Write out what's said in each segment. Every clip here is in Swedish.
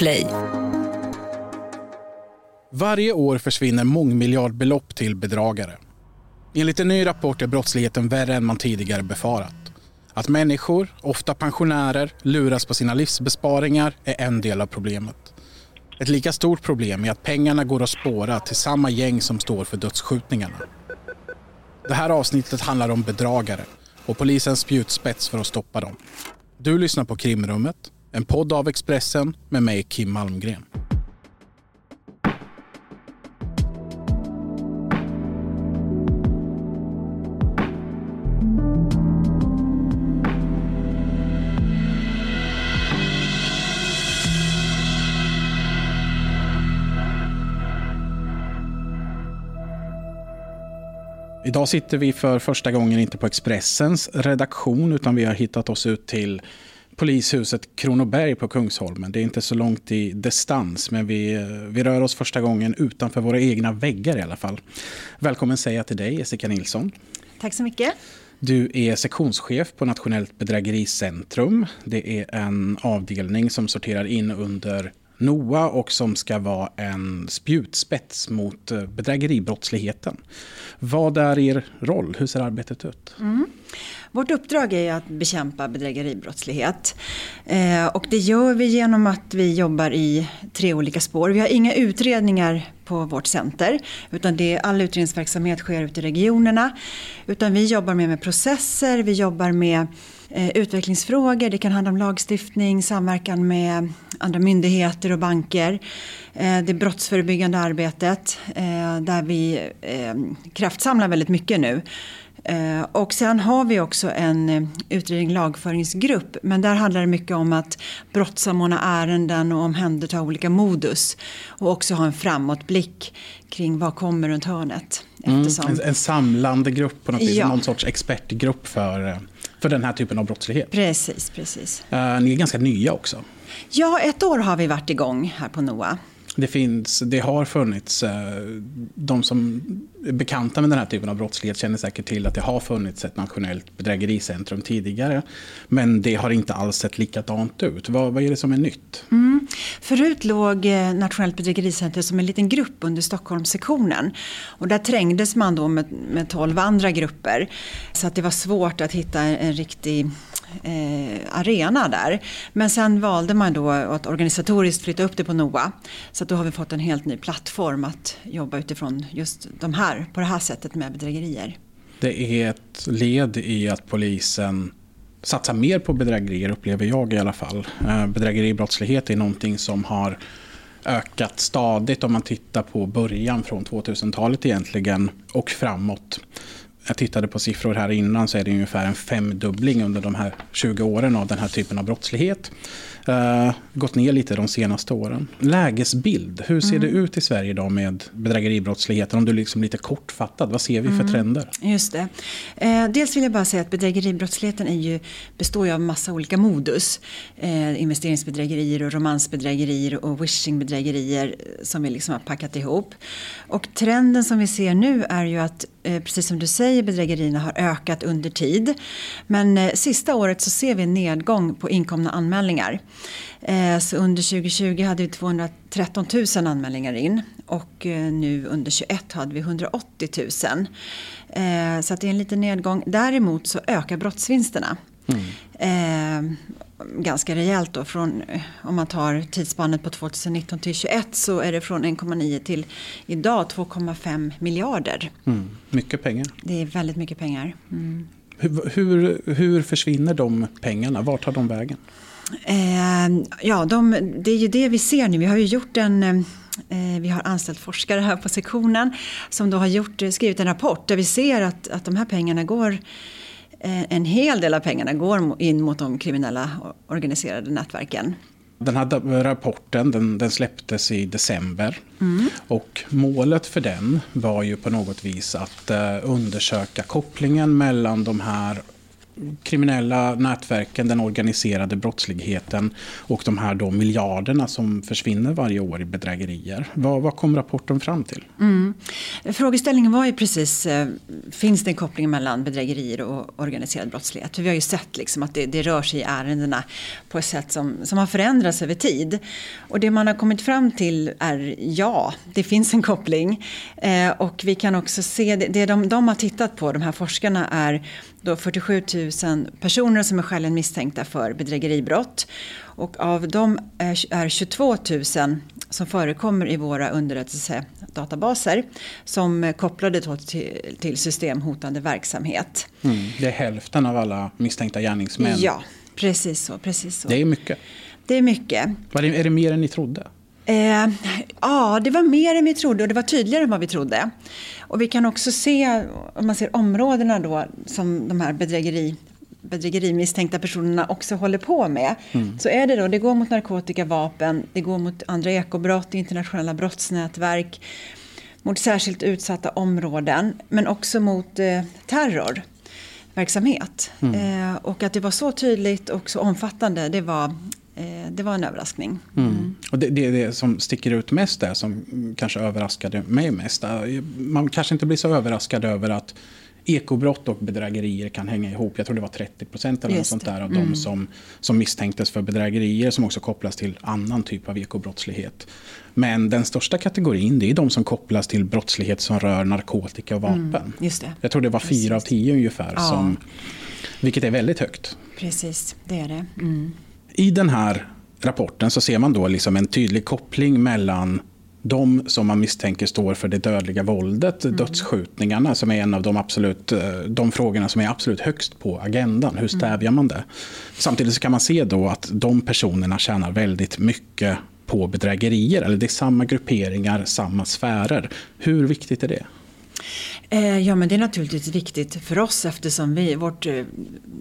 Podplay. Varje år försvinner mångmiljardbelopp till bedragare. Enligt en ny rapport är brottsligheten värre än man tidigare befarat. Att människor, ofta pensionärer, luras på sina livsbesparingar är en del av problemet. Ett lika stort problem är att pengarna går att spåra till samma gäng som står för dödsskjutningarna. Det här avsnittet handlar om bedragare och polisens spjutspets för att stoppa dem. Du lyssnar på Krimrummet, en podd av Expressen med mig Kim Malmgren. Idag sitter vi för första gången inte på Expressens redaktion utan vi har hittat oss ut till polishuset Kronoberg på Kungsholmen. Det är inte så långt i distans men vi, vi rör oss första gången utanför våra egna väggar i alla fall. Välkommen säger jag till dig Jessica Nilsson. Tack så mycket. Du är sektionschef på Nationellt bedrägericentrum. Det är en avdelning som sorterar in under NOA och som ska vara en spjutspets mot eh, bedrägeribrottsligheten. Vad är er roll? Hur ser arbetet ut? Mm. Vårt uppdrag är att bekämpa bedrägeribrottslighet. Eh, och det gör vi genom att vi jobbar i tre olika spår. Vi har inga utredningar på vårt center. Utan det, all utredningsverksamhet sker ute i regionerna. Utan vi jobbar mer med processer, vi jobbar med utvecklingsfrågor. Det kan handla om lagstiftning, samverkan med andra myndigheter och banker. Eh, det brottsförebyggande arbetet eh, där vi eh, kraftsamlar väldigt mycket nu. Eh, och sen har vi också en eh, utredning lagföringsgrupp. Men där handlar det mycket om att brottssamordna ärenden och omhänderta olika modus. Och också ha en framåtblick kring vad kommer runt hörnet. Mm, en, en, samlande grupp på något vis, ja. någon sorts expertgrupp för, eh, för den här typen av brottslighet. Precis, precis. Uh, ni är ganska nya också. Ja, ett år har vi varit igång här på NOA. Det, finns, det har funnits, eh, de som bekanta med den här typen av brottslighet känner säkert till att det har funnits ett nationellt bedrägericentrum tidigare. Men det har inte alls sett likadant ut. Vad, vad är det som är nytt? Mm. Förut låg eh, Nationellt bedrägericentrum som en liten grupp under Stockholmssektionen. Och där trängdes man då med, med 12 andra grupper. Så att det var svårt att hitta en riktig eh, arena där. Men sen valde man då att organisatoriskt flytta upp det på NOA. Så då har vi fått en helt ny plattform att jobba utifrån just de här, på det här sättet med bedrägerier. Det är ett led i att polisen satsar mer på bedrägerier upplever jag i alla fall. Eh, bedrägeribrottslighet är någonting som har ökat stadigt om man tittar på början från 2000-talet egentligen och framåt jag tittade på siffror här innan så är det ungefär en femdubbling under de här 20 åren av den här typen av brottslighet. Uh, gått ner lite de senaste åren. Lägesbild, hur ser mm. det ut i Sverige idag med bedrägeribrottsligheten? Om du liksom lite kortfattad, vad ser vi för mm. trender? Just det. Eh, dels vill jag bara säga att bedrägeribrottsligheten är ju, består ju av massa olika modus. Eh, investeringsbedrägerier och romansbedrägerier och wishingbedrägerier som vi liksom har packat ihop. Och trenden som vi ser nu är ju att Eh, precis som du säger, bedrägerierna har ökat under tid. Men eh, sista året så ser vi en nedgång på inkomna anmälningar. Eh, så under 2020 hade vi 213 000 anmälningar in och nu under 2021 hade vi 180 000. Så att det är en liten nedgång. Däremot så ökar brottsvinsterna. Mm ganska rejält då. Från, om man tar tidsspannet på 2019 till 2021 så är det från 1,9 till idag 2,5 miljarder. Mm, mycket pengar. Det är väldigt mycket pengar. Mm. Hur, hur, hur, försvinner de pengarna? Vart tar de vägen? Eh, ja, de, det är ju det vi ser nu. Vi har ju gjort en eh, vi har anställt forskare här på sektionen som då har gjort, skrivit en rapport där vi ser att, att de här pengarna går Eh, en hel del av pengarna går in mot de kriminella organiserade nätverken. Den här rapporten den, den släpptes i december. Mm. Och målet för den var ju på något vis att eh, undersöka kopplingen mellan de här kriminella nätverken, den organiserade brottsligheten och de här då miljarderna som försvinner varje år i bedrägerier. Vad, vad kom rapporten fram till? Mm. Frågeställningen var ju precis, eh, finns det en koppling mellan bedrägerier och organiserad brottslighet? För vi har ju sett liksom att det, det, rör sig i ärendena på ett sätt som, som har förändrats över tid. Och det man har kommit fram till är ja, det finns en koppling. Eh, och vi kan också se, det, det de, de har tittat på, de här forskarna, är då 47 000 personer som är skäligen misstänkta för bedrägeribrott. Och av dem är 22 000 som förekommer i våra underrättelsedatabaser som är kopplade till, till systemhotande verksamhet. Mm, det är hälften av alla misstänkta gärningsmän. Ja, precis så. Precis så. Det är mycket. Det är mycket. Är det mer än ni trodde? Eh, ja, det var mer än vi trodde och det var tydligare än vad vi trodde. Och vi kan också se, om man ser områdena då som de här bedrägeri bedrägerimisstänkta personerna också håller på med. Mm. Så är det då, det går mot narkotika, vapen, det går mot andra ekobrott, internationella brottsnätverk, mot särskilt utsatta områden, men också mot eh, terrorverksamhet. Mm. Eh, och att det var så tydligt och så omfattande, det var det var en överraskning. Mm. Och det, det, det som sticker ut mest där, som kanske överraskade mig mest. Man kanske inte blir så överraskad över att ekobrott och bedrägerier kan hänga ihop. Jag tror det var 30 procent eller något sånt där av mm. de som, som misstänktes för bedrägerier som också kopplas till annan typ av ekobrottslighet. Men den största kategorin det är de som kopplas till brottslighet som rör narkotika och vapen. Mm, just det. Jag tror det var fyra av tio ungefär, ja. som, vilket är väldigt högt. Precis, det är det. Mm. I den här rapporten så ser man då liksom en tydlig koppling mellan de som man misstänker står för det dödliga våldet, mm. dödsskjutningarna som är en av de, absolut, eh, de frågorna som är absolut högst på agendan. Hur mm. stävjar man det? Samtidigt så kan man se då att de personerna tjänar väldigt mycket på bedrägerier. Eller det är samma grupperingar, samma sfärer. Hur viktigt är det? Eh, ja, men det är naturligtvis viktigt för oss eftersom vi, vårt, eh,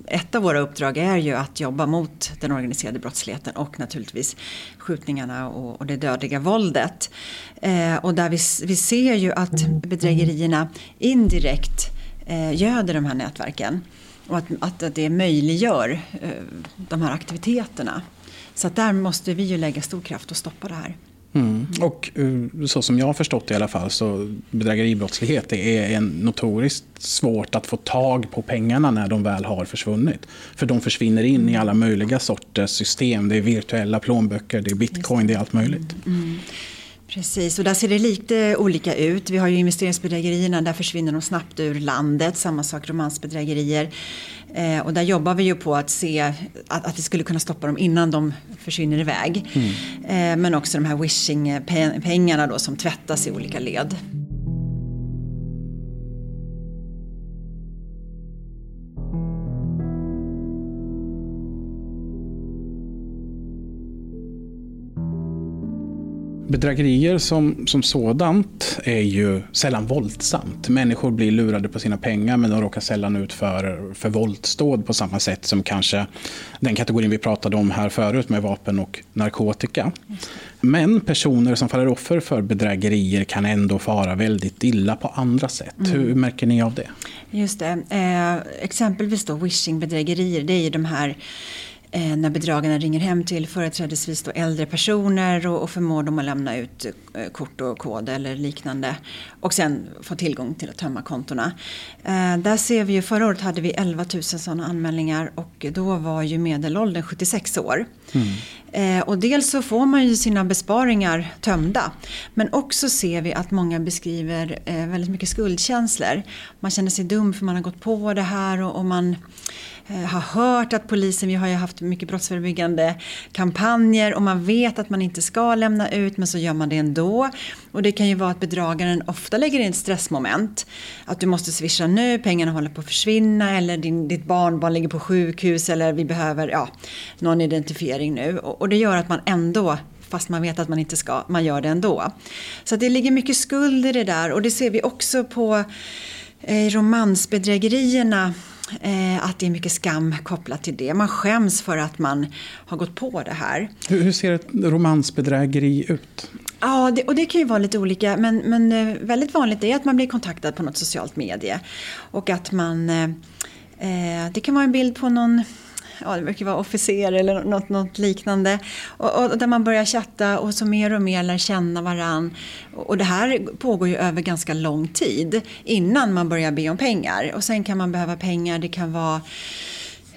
ett av våra uppdrag är ju att jobba mot den organiserade brottsligheten och naturligtvis skjutningarna och, och det dödliga våldet. Eh, och där vi, vi ser ju att bedrägerierna indirekt eh, göder de här nätverken och att, att, att det möjliggör eh, de här aktiviteterna. Så att där måste vi ju lägga stor kraft och stoppa det här. Mm. Och eh, så som jag har förstått det i alla fall så bedrägeribrottslighet det är en notoriskt svårt att få tag på pengarna när de väl har försvunnit. För de försvinner in i alla möjliga sorters system. Det är virtuella plånböcker, det är bitcoin, det är allt möjligt. Mm. Precis, och där ser det lite olika ut. Vi har ju investeringsbedrägerierna, där försvinner de snabbt ur landet. Samma sak romansbedrägerier. Eh, och där jobbar vi ju på att se att, att vi skulle kunna stoppa dem innan de försvinner iväg. Mm. Eh, men också de här wishing-pengarna då som tvättas i olika led. Bedrägerier som, som sådant är ju sällan våldsamt. Människor blir lurade på sina pengar men de råkar sällan ut för, för våldsdåd på samma sätt som kanske den kategorin vi pratade om här förut med vapen och narkotika. Men personer som faller offer för bedrägerier kan ändå fara väldigt illa på andra sätt. Mm. Hur märker ni av det? Just det. Eh, exempelvis då wishing-bedrägerier, det är ju de här eh, när bedragarna ringer hem till företrädesvis då äldre personer och, och förmår dem att lämna ut eh, kort och kod eller liknande och sen få tillgång till att tömma kontona. Eh, där ser vi ju, förra året hade vi 11 000 sådana anmälningar och då var ju medelåldern 76 år. Mm. Eh, och dels så får man ju sina besparingar tömda men också ser vi att många beskriver eh, väldigt mycket skuldkänslor. Man känner sig dum för man har gått på det här och, och man Eh, har hört att polisen, vi har ju haft mycket brottsförebyggande kampanjer och man vet att man inte ska lämna ut men så gör man det ändå. Och det kan ju vara att bedragaren ofta lägger in ett stressmoment. Att du måste swisha nu, pengarna håller på att försvinna eller din, ditt barnbarn ligger på sjukhus eller vi behöver ja, någon identifiering nu. Och, och det gör att man ändå fast man vet att man inte ska, man gör det ändå. Så det ligger mycket skuld i det där och det ser vi också på eh, romansbedrägerierna att det är mycket skam kopplat till det. Man skäms för att man har gått på det här. Hur, hur ser ett romansbedrägeri ut? Ja, det, och det kan ju vara lite olika. Men, men eh, väldigt vanligt är att man blir kontaktad på något socialt medie. Och att man... Eh, eh det kan vara en bild på någon ja, det brukar vara officer eller något, något liknande. Och, och, där man börjar chatta och så mer och mer lär känna varann. Och det här pågår ju över ganska lång tid innan man börjar be om pengar. Och sen kan man behöva pengar, det kan vara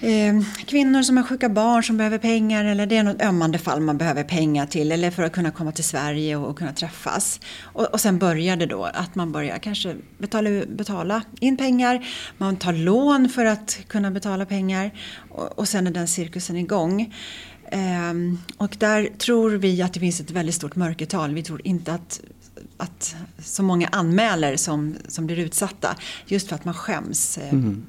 Eh, kvinnor som har sjuka barn som behöver pengar eller det är något ömmande fall man behöver pengar till eller för att kunna komma till Sverige och, och kunna träffas. Och, och sen börjar det då att man börjar kanske betala, betala in pengar, man tar lån för att kunna betala pengar och, och sen är den cirkusen igång. Eh, och där tror vi att det finns ett väldigt stort mörkertal. Vi tror inte att att så många anmäler som, som blir utsatta just för att man skäms. Ehm, mm.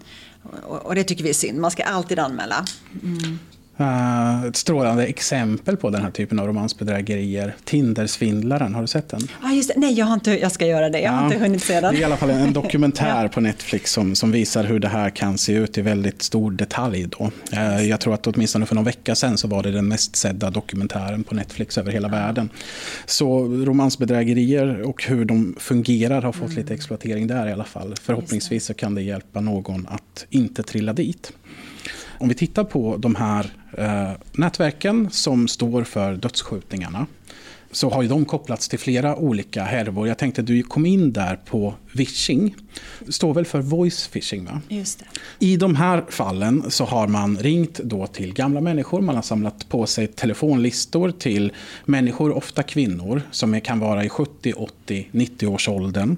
Och, det tycker vi är synd. Man ska alltid anmäla. Mm. Uh, ett strålande exempel på den här typen av romansbedrägerier. Tindersvindlaren, har du sett den? Ah, just det. Nej, jag, har inte, jag ska göra det. Jag har inte hunnit se den. Det är i alla fall en dokumentär på Netflix som, som visar hur det här kan se ut i väldigt stor detalj. Då. Uh, jag tror att åtminstone för någon vecka sedan så var det den mest sedda dokumentären på Netflix över hela världen. Så romansbedrägerier och hur de fungerar har fått mm. lite exploatering där i alla fall. Förhoppningsvis så kan det hjälpa någon att inte trilla dit. Om vi tittar på de här eh, nätverken som står för dödsskjutningarna så har ju de kopplats till flera olika härvor. Jag tänkte du kom in där på vishing. Står väl för voice phishing va? Just det. I de här fallen så har man ringt då till gamla människor. Man har samlat på sig telefonlistor till människor, ofta kvinnor, som kan vara i 70, 80, 90 års åldern.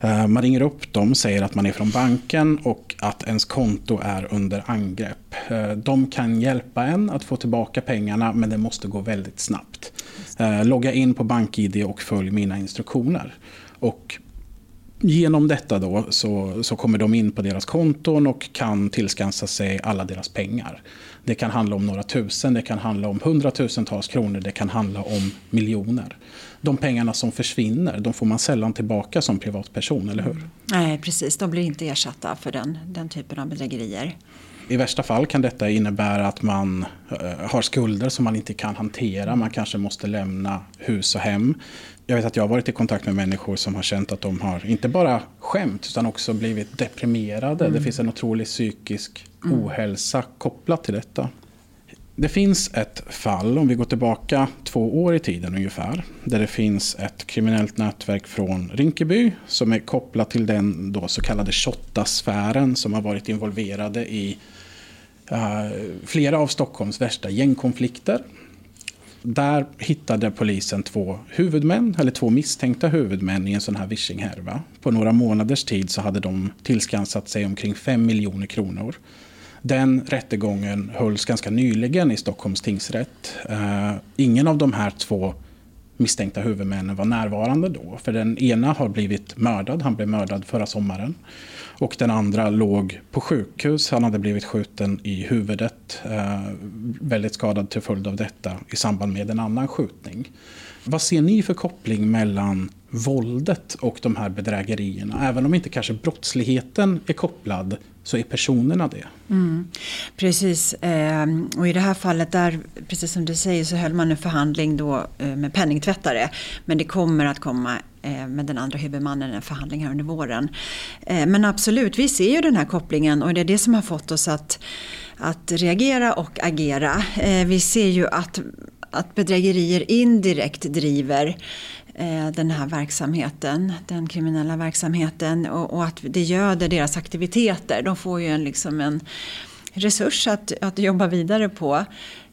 Eh, man ringer upp dem, säger att man är från banken och att ens konto är under angrepp. Eh, de kan hjälpa en att få tillbaka pengarna men det måste gå väldigt snabbt. Eh, logga in på BankID och följ mina instruktioner. Och genom detta då så, så kommer de in på deras konton och kan tillskansa sig alla deras pengar. Det kan handla om några tusen, det kan handla om hundratusentals kronor, det kan handla om miljoner. De pengarna som försvinner, de får man sällan tillbaka som privatperson, eller hur? Nej, precis. De blir inte ersatta för den, den typen av bedrägerier. I värsta fall kan detta innebära att man eh, har skulder som man inte kan hantera. Man kanske måste lämna hus och hem. Jag vet att jag har varit i kontakt med människor som har känt att de har inte bara skämt utan också blivit deprimerade. Mm. Det finns en otrolig psykisk mm. ohälsa kopplat till detta. Det finns ett fall, om vi går tillbaka två år i tiden ungefär, där det finns ett kriminellt nätverk från Rinkeby som är kopplat till den då så kallade Shotta-sfären som har varit involverade i Eh, flera av Stockholms värsta gängkonflikter. Där hittade polisen två huvudmän, eller två misstänkta huvudmän i en sån här vishinghärva. På några månaders tid så hade de tillskansat sig omkring 5 miljoner kronor. Den rättegången hölls ganska nyligen i Stockholms tingsrätt. Uh, ingen av de här två misstänkta huvudmännen var närvarande då. För den ena har blivit mördad, han blev mördad förra sommaren. Och den andra låg på sjukhus, han hade blivit skjuten i huvudet. Eh, väldigt skadad till följd av detta i samband med en annan skjutning. Vad ser ni för koppling mellan våldet och de här bedrägerierna? Även om inte kanske brottsligheten är kopplad så är personerna det. Mm, precis, ehm, och i det här fallet där, precis som du säger, så höll man en förhandling då eh, med penningtvättare. Men det kommer att komma eh, med den andra huvudmannen en förhandling här under våren. Eh, men absolut, vi ser ju den här kopplingen och det är det som har fått oss att, att reagera och agera. Vi ser ju att att bedrägerier indirekt driver Eh, den här verksamheten, den kriminella verksamheten och, och, att det göder deras aktiviteter. De får ju en, liksom en resurs att, att jobba vidare på.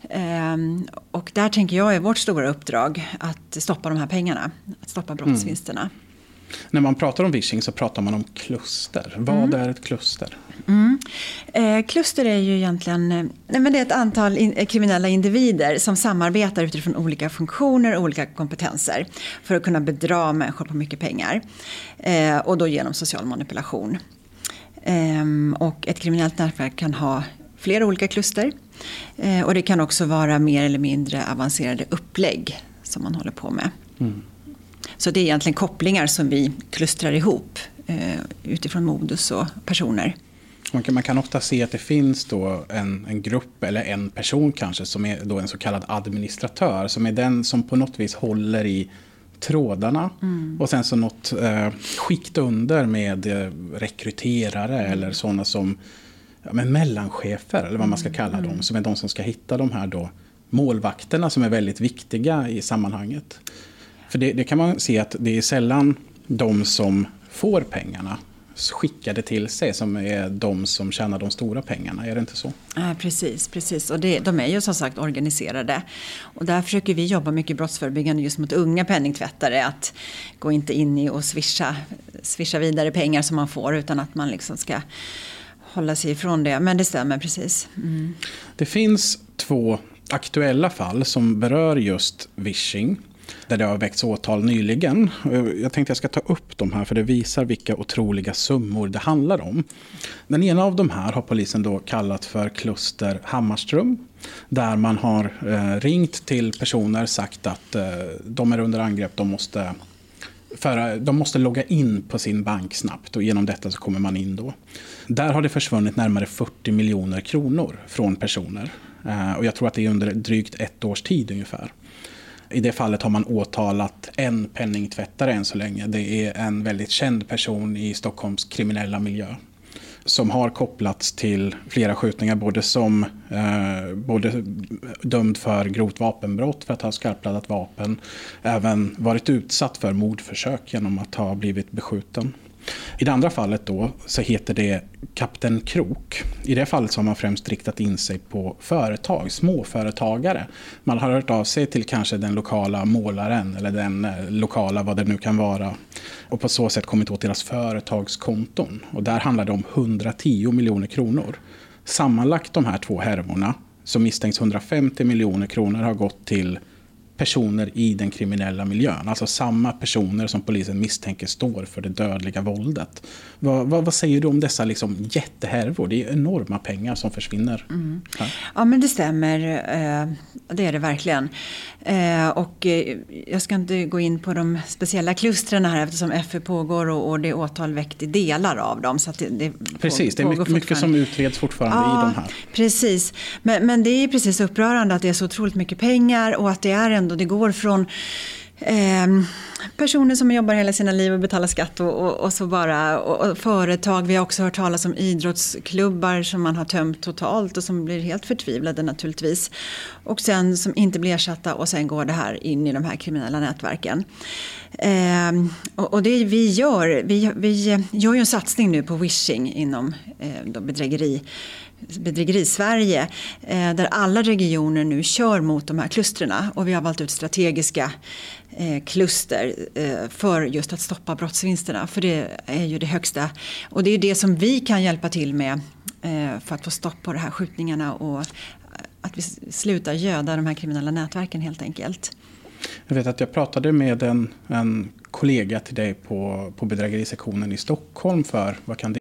Ehm, och där tänker jag är vårt stora uppdrag att stoppa de här pengarna, att stoppa brottsvinsterna. Mm. När man pratar om vishing så pratar man om kluster. Vad mm. är ett kluster? Mm. Eh, kluster är ju egentligen eh, nej, men det är ett antal in, eh, kriminella individer som samarbetar utifrån olika funktioner och olika kompetenser för att kunna bedra människor på mycket pengar. Eh, och då genom social manipulation. Ehm, och ett kriminellt nätverk kan ha flera olika kluster. Eh, och det kan också vara mer eller mindre avancerade upplägg som man håller på med. Mm. Så det är egentligen kopplingar som vi klustrar ihop eh, utifrån modus och personer. Man kan, ofta se att det finns då en, en grupp eller en person kanske som är då en så kallad administratör. Som är den som på något vis håller i trådarna. Mm. Och sen så något eh, skikt under med eh, rekryterare mm. eller sådana som ja, men mellanchefer eller vad man ska mm. kalla dem. Som är de som ska hitta de här då målvakterna som är väldigt viktiga i sammanhanget. För det, det kan man se att det är sällan de som får pengarna skickade till sig som är de som tjänar de stora pengarna. Är det inte så? Precis, precis. Och det, de är ju som sagt organiserade. Och där försöker vi jobba mycket brottsförebyggande just mot unga penningtvättare. Att gå inte in i och swisha, swisha vidare pengar som man får utan att man liksom ska hålla sig ifrån det. Men det stämmer precis. Mm. Det finns två aktuella fall som berör just vishing där det har väckts åtal nyligen. Eh, jag tänkte jag ska ta upp de här för det visar vilka otroliga summor det handlar om. Den ena av de här har polisen då kallat för kluster Hammarström. Där man har eh, ringt till personer sagt att eh, de är under angrepp, de måste för, de måste logga in på sin bank snabbt och genom detta så kommer man in då. Där har det försvunnit närmare 40 miljoner kronor från personer. Och jag tror att det är under drygt ett års tid ungefär. I det fallet har man åtalat en penningtvättare än så länge. Det är en väldigt känd person i Stockholms kriminella miljö som har kopplats till flera skjutningar, både som eh, både dömd för grovt vapenbrott för att ha skarpladdat vapen, även varit utsatt för mordförsök genom att ha blivit beskjuten. I det andra fallet då så heter det Kapten Krok. I det fallet så har man främst riktat in sig på företag, småföretagare. Man har hört av sig till kanske den lokala målaren eller den eh, lokala vad det nu kan vara. Och på så sätt kommit åt deras företagskonton. Och där handlar det om 110 miljoner kronor. Sammanlagt de här två härvorna så misstänks 150 miljoner kronor ha gått till personer i den kriminella miljön. Alltså samma personer som polisen misstänker står för det dödliga våldet. Vad, vad, vad säger du om dessa liksom jättehärvor? Det är enorma pengar som försvinner. Mm. Ja men det stämmer. Eh, det är det verkligen. Eh, och eh, jag ska inte gå in på de speciella klustren här eftersom FE pågår och det är åtal väckt i delar av dem. Så det, det precis, det är mycket, mycket, som utreds fortfarande ja, i de här. Precis, men, men det är precis upprörande att det är så otroligt mycket pengar och att det är ändå, det går från eh, personer som jobbar hela sina liv och betalar skatt och, och, och så bara och, och, företag. Vi har också hört talas om idrottsklubbar som man har tömt totalt och som blir helt förtvivlade naturligtvis. Och sen som inte blir ersatta och sen går det här in i de här kriminella nätverken. Eh, och, och, det vi gör, vi, vi gör ju en satsning nu på wishing inom eh, bedrägeri Bedrägeri-Sverige eh, där alla regioner nu kör mot de här klustren och vi har valt ut strategiska eh, kluster eh, för just att stoppa brottsvinsterna. För det är ju det högsta. Och det är det som vi kan hjälpa till med eh, för att få stopp på de här skjutningarna och att vi slutar göda de här kriminella nätverken helt enkelt. Jag vet att jag pratade med en, en kollega till dig på, på bedrägerisektionen i Stockholm för, vad kan det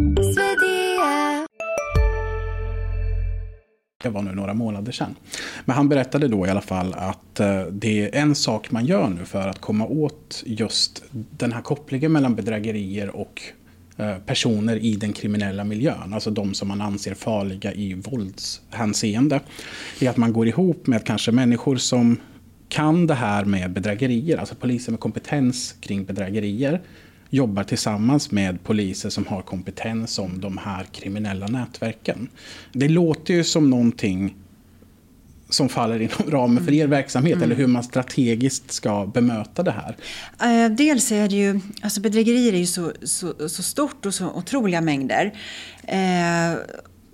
Det var nu några månader sedan. Men han berättade då i alla fall att eh, det är en sak man gör nu för att komma åt just den här kopplingen mellan bedrägerier och eh, personer i den kriminella miljön, alltså de som man anser farliga i våldshänseende, är att man går ihop med kanske människor som kan det här med bedrägerier, alltså poliser med kompetens kring bedrägerier, jobbar tillsammans med poliser som har kompetens om de här kriminella nätverken. Det låter ju som någonting som faller inom ramen för er verksamhet mm. eller hur man strategiskt ska bemöta det här? Uh, dels är det ju, alltså bedrägerier är ju så, så, så stort och så otroliga mängder. Uh,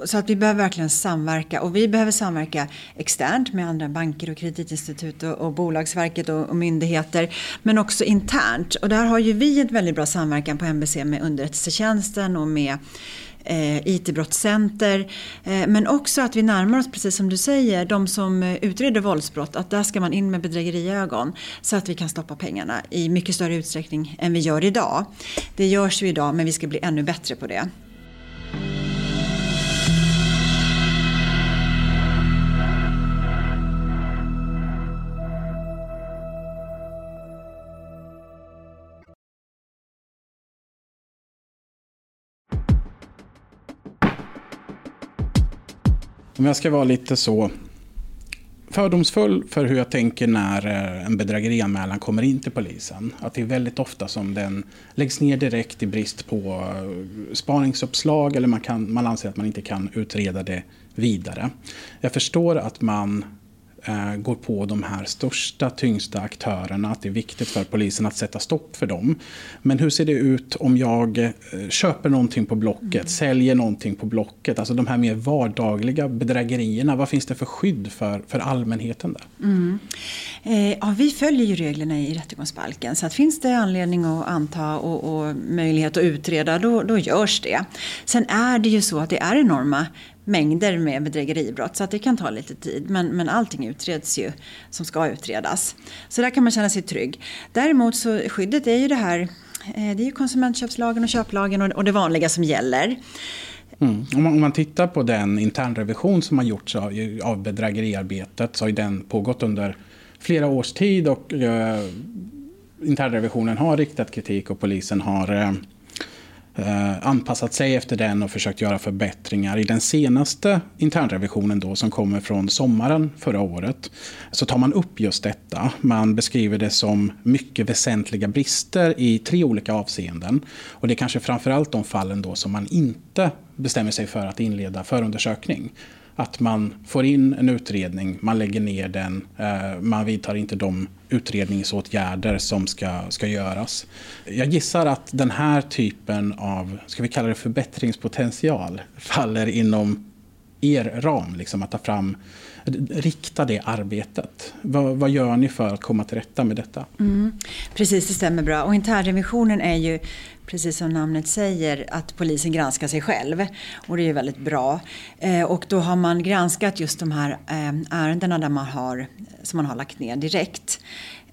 så att vi behöver verkligen samverka och vi behöver samverka externt med andra banker och kreditinstitut och, och Bolagsverket och, och, myndigheter. Men också internt. Och där har ju vi ett väldigt bra samverkan på MBC med underrättelsetjänsten och med eh, IT-brottscenter. Eh, men också att vi närmar oss, precis som du säger, de som eh, utreder våldsbrott. Att där ska man in med bedrägeriögon så att vi kan stoppa pengarna i mycket större utsträckning än vi gör idag. Det görs ju idag men vi ska bli ännu bättre på det. Om jag ska vara lite så fördomsfull för hur jag tänker när eh, en bedrägerianmälan kommer in till polisen. Att det är väldigt ofta som den läggs ner direkt i brist på eh, spaningsuppslag eller man, kan, man anser att man inte kan utreda det vidare. Jag förstår att man går på de här största, tyngsta aktörerna. Att det är viktigt för polisen att sätta stopp för dem. Men hur ser det ut om jag eh, köper någonting på Blocket, mm. säljer någonting på Blocket? Alltså de här mer vardagliga bedrägerierna. Vad finns det för skydd för, för allmänheten där? Mm. Eh, ja, vi följer ju reglerna i rättegångsbalken. Så att finns det anledning att anta och, och möjlighet att utreda, då, då görs det. Sen är det ju så att det är enorma mängder med bedrägeribrott så att det kan ta lite tid. Men, men allting utreds ju som ska utredas. Så där kan man känna sig trygg. Däremot så skyddet är ju det här, eh, det är ju konsumentköpslagen och köplagen och, och det vanliga som gäller. Mm. Om, man, om, man, tittar på den internrevision som har gjorts av, av bedrägeriarbetet så har den pågått under flera års tid och eh, internrevisionen har riktat kritik och polisen har eh, Eh, anpassat sig efter den och försökt göra förbättringar. I den senaste internrevisionen då, som kommer från sommaren förra året så tar man upp just detta. Man beskriver det som mycket väsentliga brister i tre olika avseenden. Och det är kanske framförallt de fallen då som man inte bestämmer sig för att inleda förundersökning att man får in en utredning, man lägger ner den, eh, man vidtar inte de utredningsåtgärder som ska, ska göras. Jag gissar att den här typen av, ska vi kalla det förbättringspotential, faller inom er ram, liksom att ta fram, rikta det arbetet. Vad, vad gör ni för att komma till rätta med detta? Mm, precis, det stämmer bra. Och internrevisionen är ju precis som namnet säger, att polisen granskar sig själv. Och det är ju väldigt bra. Eh, och då har man granskat just de här eh, ärendena där man har, som man har lagt ner direkt.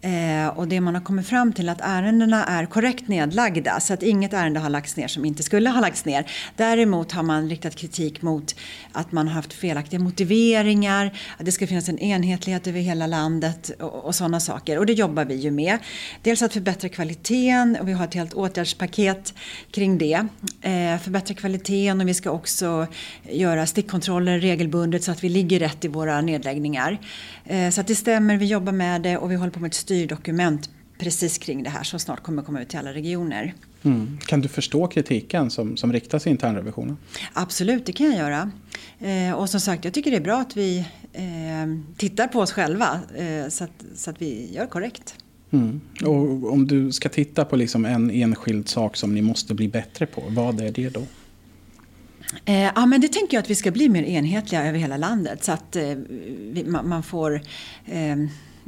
Eh, och det man har kommit fram till att ärendena är korrekt nedlagda så att inget ärende har lagts ner som inte skulle ha lagts ner. Däremot har man riktat kritik mot att man har haft felaktiga motiveringar, att det ska finnas en enhetlighet över hela landet och, och sådana saker. Och det jobbar vi ju med. Dels att förbättra kvaliteten och vi har ett helt åtgärdspaket kring det. Eh, förbättra kvaliteten och vi ska också göra stickkontroller regelbundet så att vi ligger rätt i våra nedläggningar. Eh, så att det stämmer, vi jobbar med det och vi håller på med ett styr styrdokument precis kring det här som snart kommer komma ut till alla regioner. Mm. Kan du förstå kritiken som, som riktas i internrevisionen? Absolut, det kan jag göra. Eh, och som sagt, jag tycker det är bra att vi eh, tittar på oss själva eh, så, att, så att vi gör korrekt. Mm. Och om du ska titta på liksom en enskild sak som ni måste bli bättre på, vad är det då? Eh, ja, men det tänker jag att vi ska bli mer enhetliga över hela landet så att eh, man, man, får eh,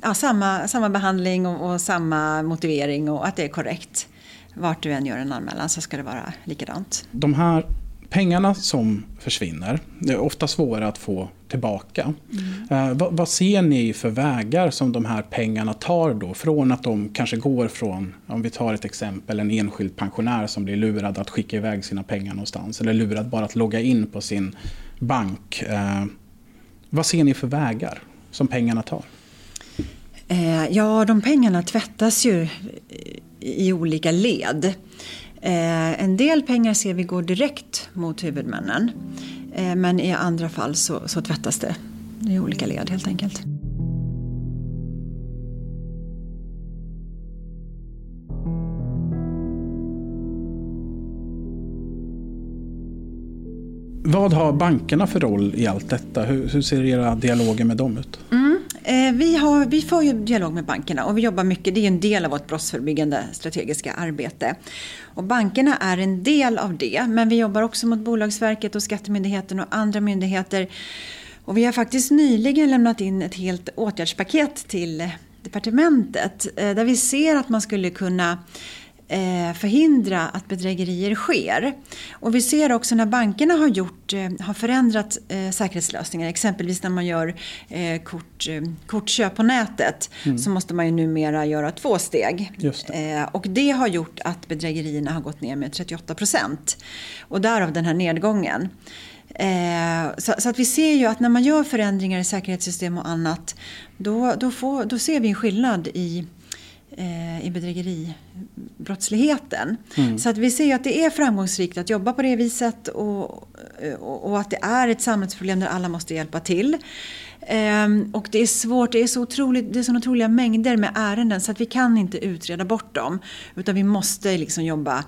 ja, samma, samma behandling och, och, samma motivering och att det är korrekt. Vart du än gör en anmälan så ska det vara likadant. De här pengarna som försvinner, det är ofta svåra att få tillbaka. Mm. Eh, vad, vad, ser ni för vägar som de här pengarna tar då? Från att de kanske går från, om vi tar ett exempel, en enskild pensionär som blir lurad att skicka iväg sina pengar någonstans. Eller lurad bara att logga in på sin bank. Eh, vad ser ni för vägar som pengarna tar? Eh, ja, de pengarna tvättas ju i olika led. Eh, en del pengar ser vi går direkt mot huvudmännen. Eh, men i andra fall så, så tvättas det i olika led helt enkelt. Vad har bankerna för roll i allt detta? Hur, hur ser era dialoger med dem ut? Mm. Eh, vi, har, vi får ju dialog med bankerna och vi jobbar mycket, det är en del av vårt brottsförebyggande strategiska arbete. Och bankerna är en del av det, men vi jobbar också mot Bolagsverket och Skattemyndigheten och andra myndigheter. Och vi har faktiskt nyligen lämnat in ett helt åtgärdspaket till departementet eh, där vi ser att man skulle kunna förhindra att bedrägerier sker. Och vi ser också när bankerna har, gjort, eh, har förändrat eh, säkerhetslösningar, exempelvis när man gör kort, kortköp på nätet, mm. så måste man ju numera göra två steg. Det. Och det har gjort att bedrägerierna har gått ner med 38 procent. Och därav den här nedgången. Så, så, att vi ser ju att när man gör förändringar i säkerhetssystem och annat då, då, får, då ser vi en skillnad i eh, i bedrägeribrottsligheten. Mm. Så att vi ser ju att det är framgångsrikt att jobba på det viset och, och, och att det är ett samhällsproblem där alla måste hjälpa till. Um, och det är svårt, det är så otroligt, det är så otroliga mängder med ärenden så att vi kan inte utreda bort dem. Utan vi måste liksom jobba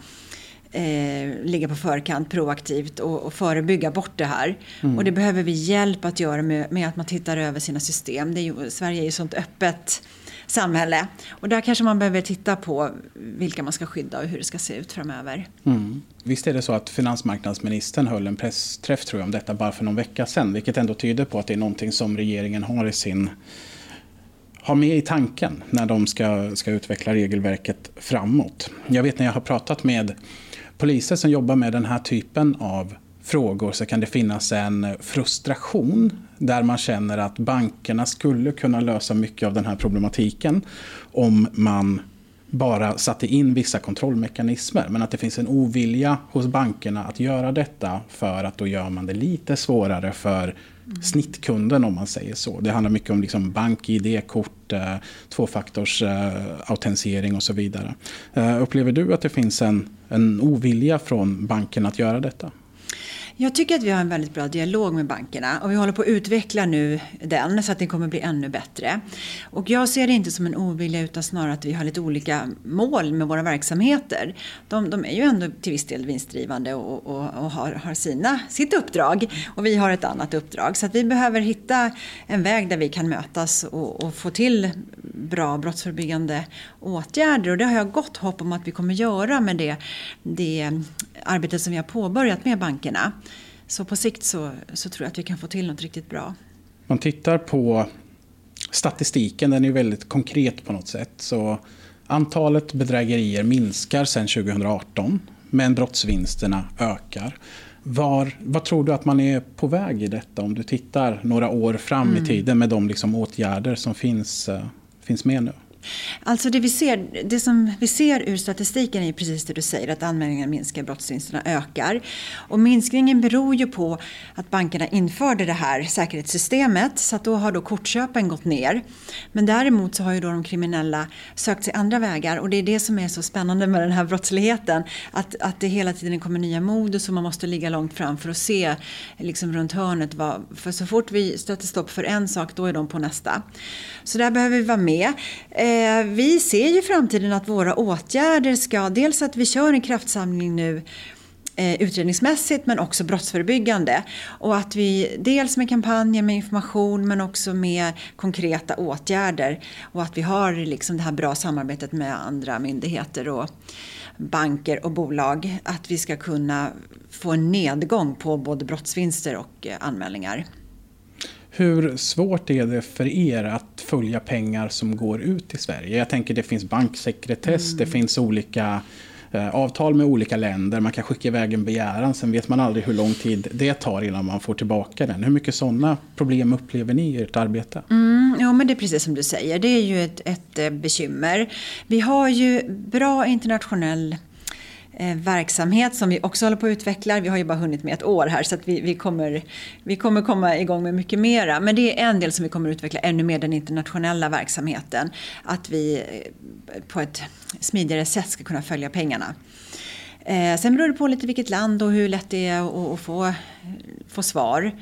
eh, ligga på förkant proaktivt och, och förebygga bort det här. Mm. Och det behöver vi hjälp att göra med, med att man tittar över sina system. Är ju, Sverige är ju sånt öppet samhälle. Och där kanske man behöver titta på vilka man ska skydda och hur det ska se ut framöver. Mm. Visst är det så att finansmarknadsministern höll en pressträff tror jag, om detta bara för någon vecka sedan. Vilket ändå tyder på att det är någonting som regeringen har i sin ha med i tanken när de ska, ska utveckla regelverket framåt. Jag vet när jag har pratat med poliser som jobbar med den här typen av frågor så kan det finnas en frustration där man känner att bankerna skulle kunna lösa mycket av den här problematiken om man bara satte in vissa kontrollmekanismer. Men att det finns en ovilja hos bankerna att göra detta för att då gör man det lite svårare för snittkunden om man säger så. Det handlar mycket om liksom bank-id, kort, eh, tvåfaktors eh, och så vidare. Eh, upplever du att det finns en, en ovilja från banken att göra detta? Jag tycker att vi har en väldigt bra dialog med bankerna och vi håller på att utveckla nu den så att den kommer bli ännu bättre. Och jag ser det inte som en ovilja utan snarare att vi har lite olika mål med våra verksamheter. De, de är ju ändå till viss del vinstdrivande och, och, och, har, har sina, sitt uppdrag och vi har ett annat uppdrag. Så att vi behöver hitta en väg där vi kan mötas och, och få till bra brottsförebyggande åtgärder. Och det har jag gott hopp om att vi kommer göra med det, det arbetet som vi har påbörjat med bankerna. Så på sikt så, så tror jag att vi kan få till något riktigt bra. Man tittar på statistiken, den är väldigt konkret på något sätt. Så antalet bedrägerier minskar sedan 2018 men brottsvinsterna ökar. Var, vad tror du att man är på väg i detta om du tittar några år fram mm. i tiden med de liksom åtgärder som finns, uh, finns med nu? Alltså det vi ser, det som vi ser ur statistiken är precis det du säger, att anmälningarna minskar, brottsvinsterna ökar. Och minskningen beror ju på att bankerna införde det här säkerhetssystemet, så att då har då kortköpen gått ner. Men däremot så har ju då de kriminella sökt sig andra vägar och det är det som är så spännande med den här brottsligheten. Att, att det hela tiden kommer nya modus och man måste ligga långt fram för att se liksom runt hörnet. Vad, för så fort vi stöter stopp för en sak, då är de på nästa. Så där behöver vi vara med. Eh, Eh, vi ser ju i framtiden att våra åtgärder ska, dels att vi kör en kraftsamling nu eh, utredningsmässigt men också brottsförebyggande. Och att vi dels med kampanjer med information men också med konkreta åtgärder. Och att vi har liksom det här bra samarbetet med andra myndigheter och banker och bolag. Att vi ska kunna få en nedgång på både brottsvinster och eh, anmälningar. Hur svårt är det för er att följa pengar som går ut i Sverige? Jag tänker det finns banksekretess, mm. det finns olika eh, avtal med olika länder. Man kan skicka iväg en begäran, sen vet man aldrig hur lång tid det tar innan man får tillbaka den. Hur mycket sådana problem upplever ni i ert arbete? Mm, ja, men det är precis som du säger. Det är ju ett, ett eh, bekymmer. Vi har ju bra internationell verksamhet som vi också håller på att utveckla. Vi har ju bara hunnit med ett år här så att vi, vi, kommer, vi kommer komma igång med mycket mera. Men det är en del som vi kommer att utveckla ännu mer, den internationella verksamheten. Att vi eh, på ett smidigare sätt ska kunna följa pengarna. Eh, sen beror det på lite vilket land och hur lätt det är att, få, få svar.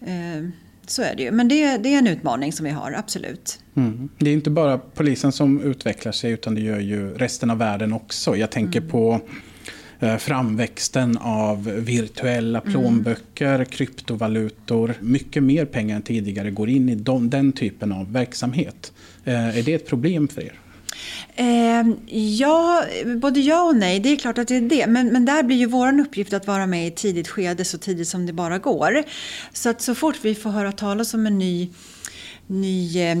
Eh, så är det ju. Men det, det, är en utmaning som vi har, absolut. Mm. Det är inte bara polisen som utvecklar sig utan det gör ju resten av världen också. Jag tänker mm. på eh, framväxten av virtuella Mm. plånböcker, kryptovalutor. Mycket mer pengar än tidigare går in i de, den typen av verksamhet. Eh, Är det ett problem för er? Eh, ja, både ja och nej. Det är klart att det är det. Men, men där blir ju vår uppgift att vara med i ett tidigt skede, så tidigt som det bara går. Så att så fort vi får höra talas om en ny, ny eh,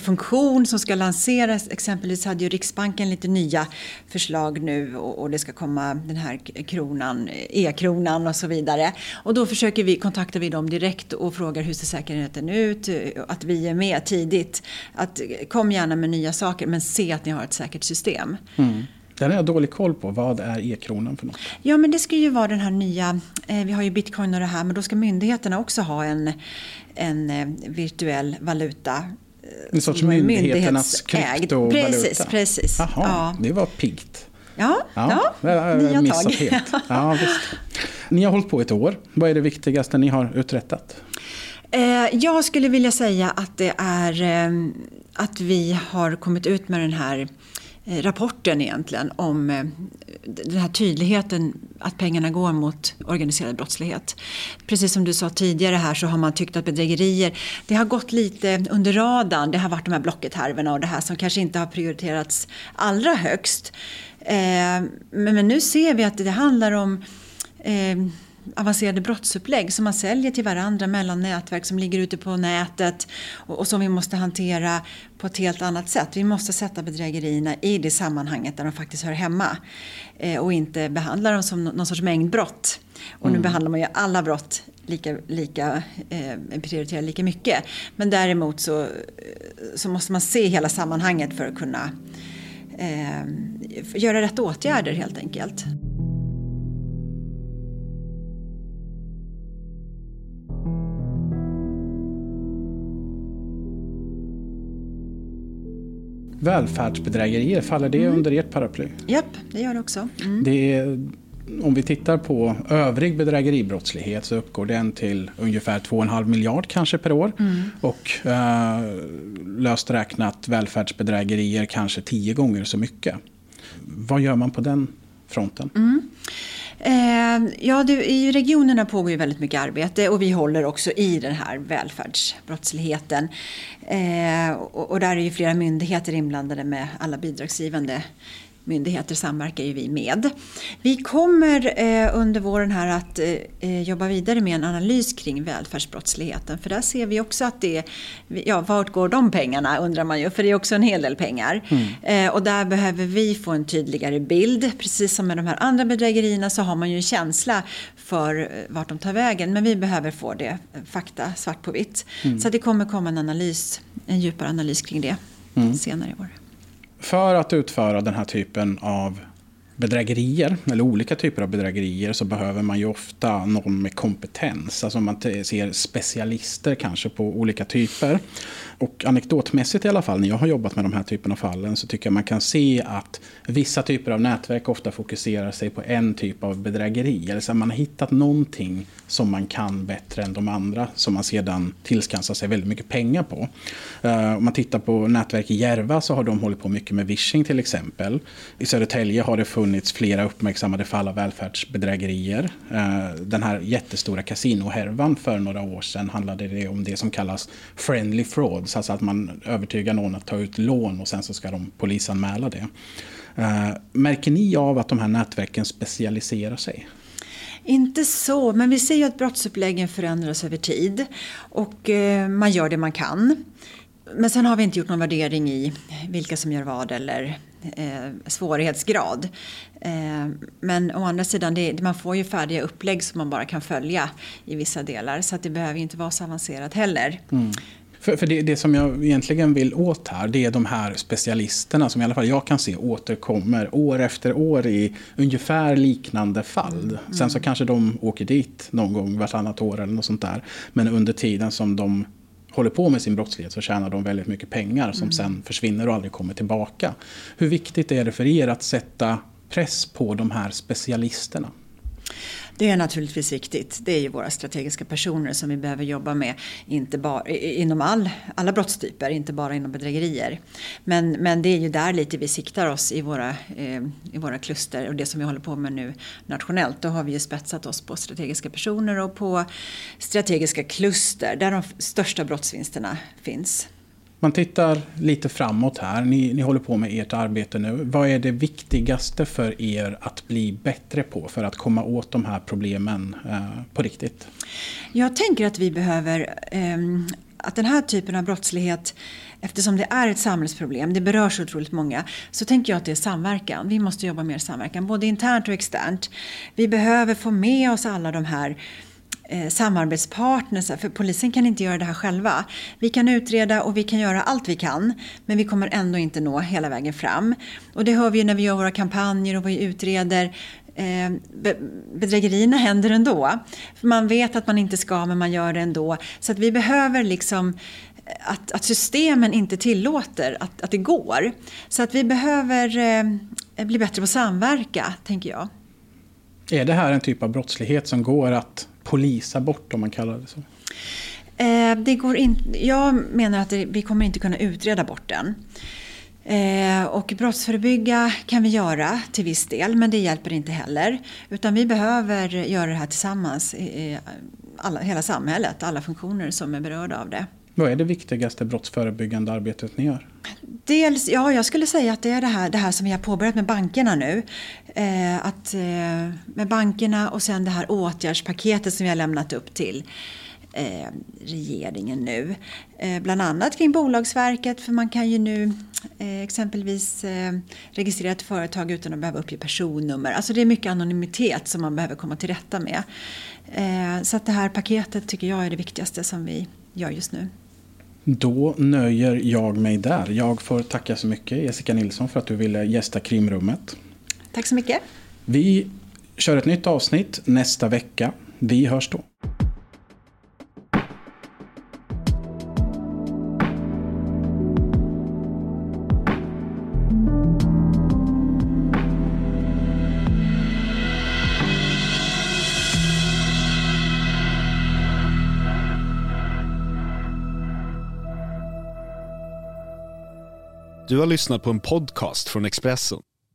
funktion som ska lanseras, exempelvis hade ju Riksbanken lite nya förslag nu och, det ska komma den här kronan, e-kronan och så vidare. Och då försöker vi, kontaktar vi dem direkt och frågar hur ser säkerheten ut, att vi är med tidigt. Att kom gärna med nya saker men se att ni har ett säkert system. Den har jag dålig koll på. Vad är e-kronan för något? Ja, men det ska ju vara den här nya, eh, vi har ju bitcoin och det här, men då ska myndigheterna också ha en, en eh, virtuell valuta. En sorts myndigheternas kryptovaluta? Precis, precis. Jaha, Ja. det var piggt. Ja, ja, jag nya missat tag. helt. Ja, visst. Ni har hållit på ett år. Vad är det viktigaste ni har uträttat? Eh, Jag skulle vilja säga att det är eh, att vi har kommit ut med den här Eh, rapporten egentligen om eh, den här tydligheten att pengarna går mot organiserad brottslighet. Precis som du sa tidigare här så har man tyckt att bedrägerier, det har gått lite under radarn. Det har varit de här Blocket-härvorna och det här som kanske inte har prioriterats allra högst. Eh, men, nu ser vi att det handlar om avancerade brottsupplägg som man säljer till varandra mellan nätverk som ligger ute på nätet och, och som vi måste hantera på ett helt annat sätt. Vi måste sätta bedrägerierna i det sammanhanget där de faktiskt hör hemma eh, och inte behandla dem som nå- någon sorts mängdbrott. Och nu behandlar man ju alla brott lika, lika eh, prioriterar lika mycket. Men däremot så, så måste man se hela sammanhanget för att kunna eh, göra rätt åtgärder helt enkelt. Välfärdsbedrägerier, faller det Mm. under ert paraply? Japp, det gör det också. Mm. Det är, om vi tittar på övrig bedrägeribrottslighet så uppgår den till ungefär 2,5 miljard kanske per år. Och eh, löst räknat välfärdsbedrägerier kanske tio gånger så mycket. Vad gör man på den fronten? Eh, ja, du, I regionerna pågår ju väldigt mycket arbete och vi håller också i den här välfärdsbrottsligheten. Eh, och, och där är ju flera myndigheter inblandade med alla bidragsgivande myndigheter samverkar ju vi med. Vi kommer eh, under våren här att eh, jobba vidare med en analys kring välfärdsbrottsligheten. För där ser vi också att det, ja vart går de pengarna undrar man ju, för det är också en hel del pengar. Eh, och där behöver vi få en tydligare bild. Precis som med de här andra bedrägerierna så har man ju en känsla för eh, vart de tar vägen. Men vi behöver få det, eh, fakta svart på vitt. Så att det kommer komma en analys, en djupare analys kring det senare i år. För att utföra den här typen av bedrägerier, eller olika typer av bedrägerier, så behöver man ju ofta någon med kompetens. Alltså man ser specialister kanske på olika typer. Och anekdotmässigt i alla fall, när jag har jobbat med de här typen av fallen, så tycker jag man kan se att vissa typer av nätverk ofta fokuserar sig på en typ av bedrägeri. Eller så man har hittat någonting som man kan bättre än de andra, som man sedan tillskansar sig väldigt mycket pengar på. Uh, Om man tittar på nätverk i Järva så har de hållit på mycket med vishing till exempel. I Södertälje har det funnits flera uppmärksammade fall av välfärdsbedrägerier. Uh, Den här jättestora kasinohärvan för några år sedan handlade det om det som kallas friendly fraud” frauds. Alltså att man övertygar någon att ta ut lån och sen så ska de polisanmäla det. Eh, Märker ni av att de här nätverken specialiserar sig? Inte så, men vi ser ju att brottsuppläggen förändras över tid och eh, man gör det man kan. Men sen har vi inte gjort någon värdering i vilka som gör vad eller eh, svårighetsgrad. Eh, men å andra sidan, det, man får ju färdiga upplägg som man bara kan följa i vissa delar så att det behöver inte vara så avancerat heller. För, för det, det som jag egentligen vill åt här, det är de här specialisterna som i alla fall jag kan se återkommer år efter år i ungefär liknande fall. Sen så kanske de åker dit någon gång vartannat år eller något sånt där. Men under tiden som de håller på med sin brottslighet så tjänar de väldigt mycket pengar som sen försvinner och aldrig kommer tillbaka. Hur viktigt är det för er att sätta press på de här specialisterna? Det är naturligtvis viktigt. Det är ju våra strategiska personer som vi behöver jobba med inte bara, inom all, alla brottstyper, inte bara inom bedrägerier. Men, men det är ju där lite vi siktar oss i våra, eh, i våra kluster och det som vi håller på med nu nationellt. Då har vi ju spetsat oss på strategiska personer och på strategiska kluster där de största brottsvinsterna finns. Man tittar lite framåt här. Ni, ni håller på med ert arbete nu. Vad är det viktigaste för er att bli bättre på för att komma åt de här problemen eh, på riktigt? Jag tänker att vi behöver eh, att den här typen av brottslighet Eftersom det är ett samhällsproblem, det berör så otroligt många, så tänker jag att det är samverkan. Vi måste jobba mer samverkan, både internt och externt. Vi behöver få med oss alla de här eh, Eh, samarbetspartners. För polisen kan inte göra det här själva. Vi kan utreda och vi kan göra allt vi kan. Men vi kommer ändå inte nå hela vägen fram. Och det hör vi ju när vi gör våra kampanjer och vi utreder. Eh, bedrägerierna händer ändå. För man vet att man inte ska men man gör det ändå. Så att vi behöver liksom eh, att, att systemen inte tillåter att, att det går. Så att vi behöver eh, bli bättre på att samverka, tänker jag. Är det här en typ av brottslighet som går att polisa bort om man kallar det så? Eh, det går in, jag menar att det, vi kommer inte kunna utreda bort den. Eh, och brottsförebygga kan vi göra till viss del men det hjälper inte heller. Utan vi behöver göra det här tillsammans, i, alla, hela samhället, alla funktioner som är berörda av det. Vad är det viktigaste brottsförebyggande arbetet ni gör? Dels, ja, jag skulle säga att det är det här, det här som vi har påbörjat med bankerna nu. Eh, att, eh, med bankerna och sen det här åtgärdspaketet som vi har lämnat upp till eh, regeringen nu. Eh, bland annat kring Bolagsverket för man kan ju nu eh, exempelvis eh, registrera ett företag utan att behöva uppge personnummer. Alltså det är mycket anonymitet som man behöver komma till rätta med. Eh, så att det här paketet tycker jag är det viktigaste som vi gör just nu. Då nöjer jag mig där. Jag får tacka så mycket Jessica Nilsson för att du ville gästa krimrummet. Tack så mycket. Vi kör ett nytt avsnitt nästa vecka. Vi hörs då. Du har lyssnat på en podcast från Expressen.